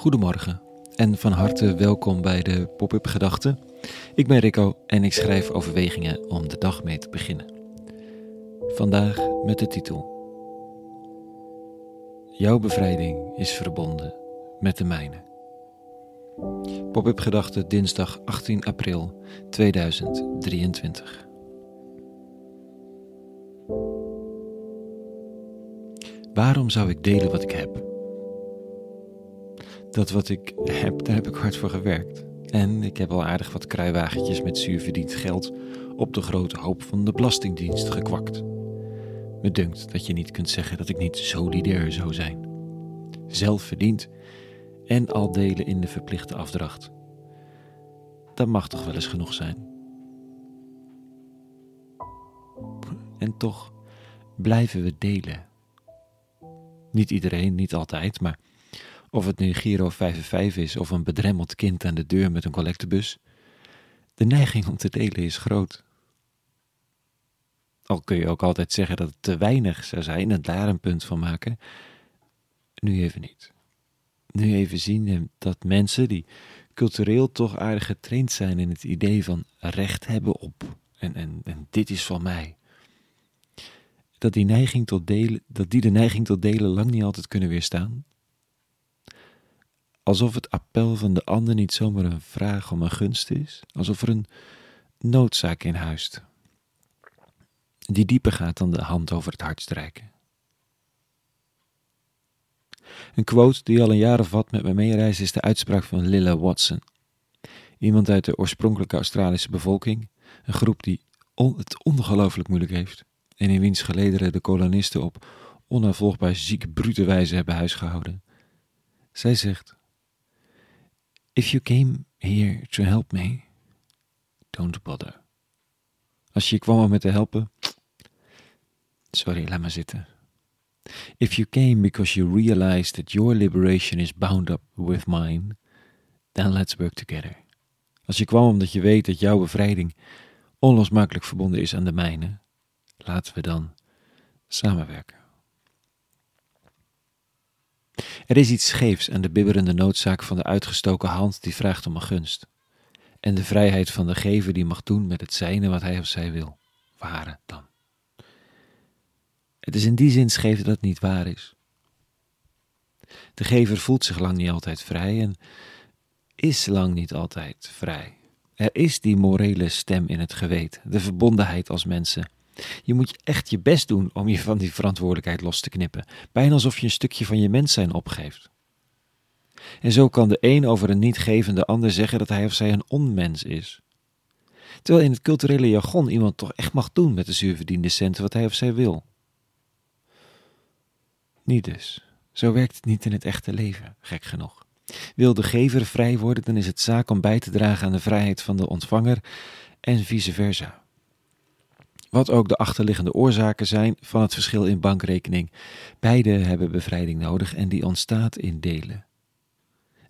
Goedemorgen en van harte welkom bij de Pop-up Gedachten. Ik ben Rico en ik schrijf overwegingen om de dag mee te beginnen. Vandaag met de titel: Jouw bevrijding is verbonden met de mijne. Pop-up Gedachten dinsdag 18 april 2023. Waarom zou ik delen wat ik heb? Dat wat ik heb, daar heb ik hard voor gewerkt. En ik heb al aardig wat kruiwagentjes met zuurverdiend geld op de grote hoop van de Belastingdienst gekwakt. Me dunkt dat je niet kunt zeggen dat ik niet solidair zou zijn. Zelf verdiend en al delen in de verplichte afdracht. Dat mag toch wel eens genoeg zijn. En toch blijven we delen. Niet iedereen, niet altijd, maar of het nu Giro 55 is of een bedremmeld kind aan de deur met een collectebus. De neiging om te delen is groot. Al kun je ook altijd zeggen dat het te weinig zou zijn en daar een punt van maken. Nu even niet. Nu even zien dat mensen die cultureel toch aardig getraind zijn in het idee van recht hebben op en, en, en dit is van mij. Dat die, neiging tot delen, dat die de neiging tot delen lang niet altijd kunnen weerstaan Alsof het appel van de ander niet zomaar een vraag om een gunst is, alsof er een noodzaak in huist, die dieper gaat dan de hand over het hart strijken. Een quote die al een jaar of wat met me meereist is de uitspraak van Lilla Watson. Iemand uit de oorspronkelijke Australische bevolking, een groep die het ongelooflijk moeilijk heeft en in wiens gelederen de kolonisten op onafvolgbaar ziek brute wijze hebben huisgehouden. Zij zegt: If you came here to help me, don't bother. Als je kwam om me te helpen, sorry, laat maar zitten. If you came because you realized that your liberation is bound up with mine, then let's work together. Als je kwam omdat je weet dat jouw bevrijding onlosmakelijk verbonden is aan de mijne, laten we dan samenwerken. Er is iets scheefs aan de bibberende noodzaak van de uitgestoken hand die vraagt om een gunst. En de vrijheid van de gever die mag doen met het zijne wat hij of zij wil. Ware dan. Het is in die zin scheef dat het niet waar is. De gever voelt zich lang niet altijd vrij en is lang niet altijd vrij. Er is die morele stem in het geweten, de verbondenheid als mensen je moet echt je best doen om je van die verantwoordelijkheid los te knippen, bijna alsof je een stukje van je mens zijn opgeeft. En zo kan de een over een niet-gevende ander zeggen dat hij of zij een onmens is. Terwijl in het culturele jargon iemand toch echt mag doen met de zuurverdiende centen wat hij of zij wil. Niet dus. Zo werkt het niet in het echte leven, gek genoeg. Wil de gever vrij worden, dan is het zaak om bij te dragen aan de vrijheid van de ontvanger en vice versa. Wat ook de achterliggende oorzaken zijn van het verschil in bankrekening. Beide hebben bevrijding nodig en die ontstaat in delen.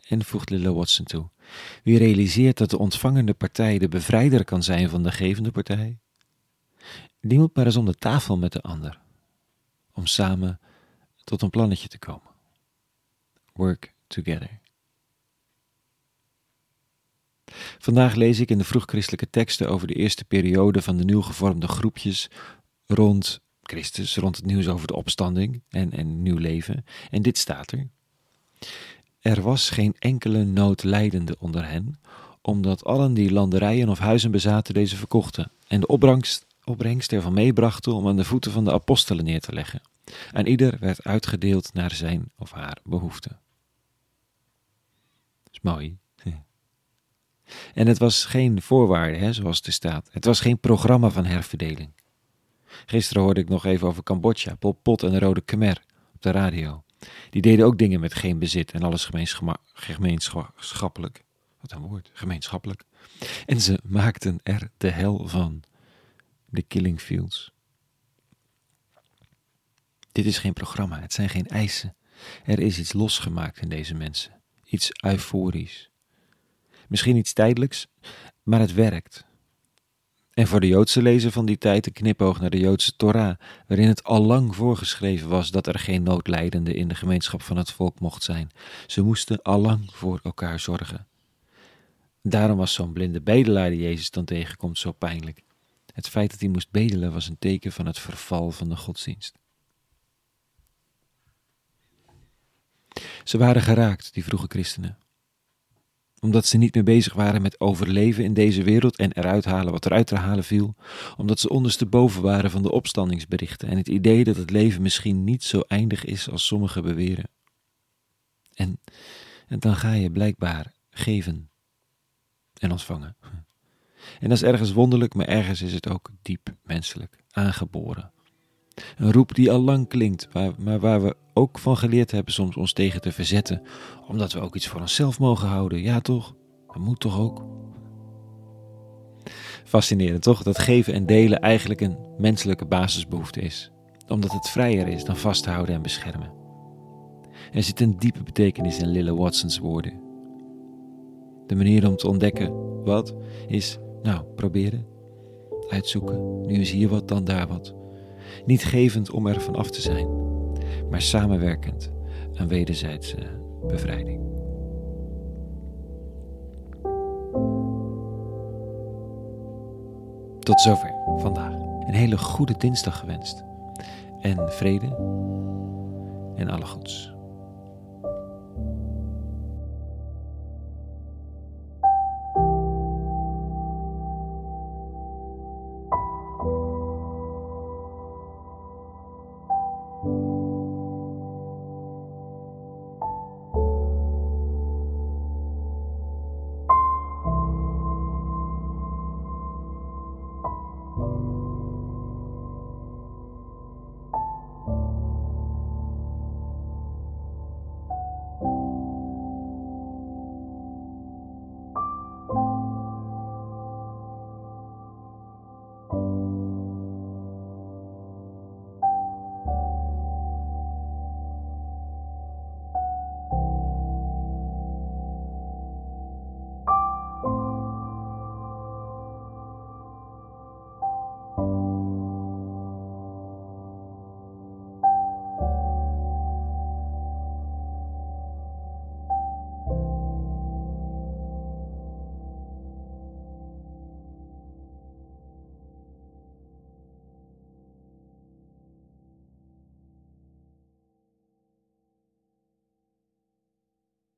En voegt Lilla Watson toe: Wie realiseert dat de ontvangende partij de bevrijder kan zijn van de gevende partij, die moet maar eens om de tafel met de ander, om samen tot een plannetje te komen. Work together. Vandaag lees ik in de vroegchristelijke teksten over de eerste periode van de nieuw gevormde groepjes rond Christus, rond het nieuws over de opstanding en, en nieuw leven. En dit staat er. Er was geen enkele noodlijdende onder hen, omdat allen die landerijen of huizen bezaten deze verkochten en de opbrengst, ervan meebrachten om aan de voeten van de apostelen neer te leggen. En ieder werd uitgedeeld naar zijn of haar behoefte. Dat is mooi. En het was geen voorwaarde, hè, zoals er staat. Het was geen programma van herverdeling. Gisteren hoorde ik nog even over Cambodja, Pol Pot en de Rode Khmer op de radio. Die deden ook dingen met geen bezit en alles gemeenschappelijk. Wat een woord, gemeenschappelijk. En ze maakten er de hel van. De Killing Fields. Dit is geen programma, het zijn geen eisen. Er is iets losgemaakt in deze mensen. Iets euforisch. Misschien iets tijdelijks, maar het werkt. En voor de Joodse lezer van die tijd een knipoog naar de Joodse Torah, waarin het al lang voorgeschreven was dat er geen noodlijdende in de gemeenschap van het volk mocht zijn. Ze moesten al lang voor elkaar zorgen. Daarom was zo'n blinde bedelaar die Jezus dan tegenkomt zo pijnlijk. Het feit dat hij moest bedelen was een teken van het verval van de godsdienst. Ze waren geraakt, die vroege christenen. Omdat ze niet meer bezig waren met overleven in deze wereld en eruit halen wat eruit te halen viel. Omdat ze ondersteboven waren van de opstandingsberichten en het idee dat het leven misschien niet zo eindig is als sommigen beweren. En, en dan ga je blijkbaar geven en ontvangen. En dat is ergens wonderlijk, maar ergens is het ook diep menselijk, aangeboren. Een roep die al lang klinkt, maar waar we ook van geleerd hebben soms ons tegen te verzetten, omdat we ook iets voor onszelf mogen houden. Ja, toch? Dat moet toch ook? Fascinerend, toch? Dat geven en delen eigenlijk een menselijke basisbehoefte is, omdat het vrijer is dan vasthouden en beschermen. Er zit een diepe betekenis in Lille Watsons woorden. De manier om te ontdekken wat is, nou, proberen, uitzoeken. Nu is hier wat, dan daar wat. Niet gevend om er van af te zijn, maar samenwerkend aan wederzijdse bevrijding. Tot zover vandaag. Een hele goede dinsdag gewenst. En vrede en alle goeds.